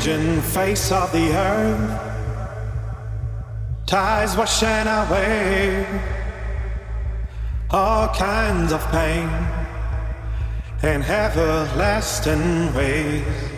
Changing face of the earth, tides washing away all kinds of pain in everlasting ways.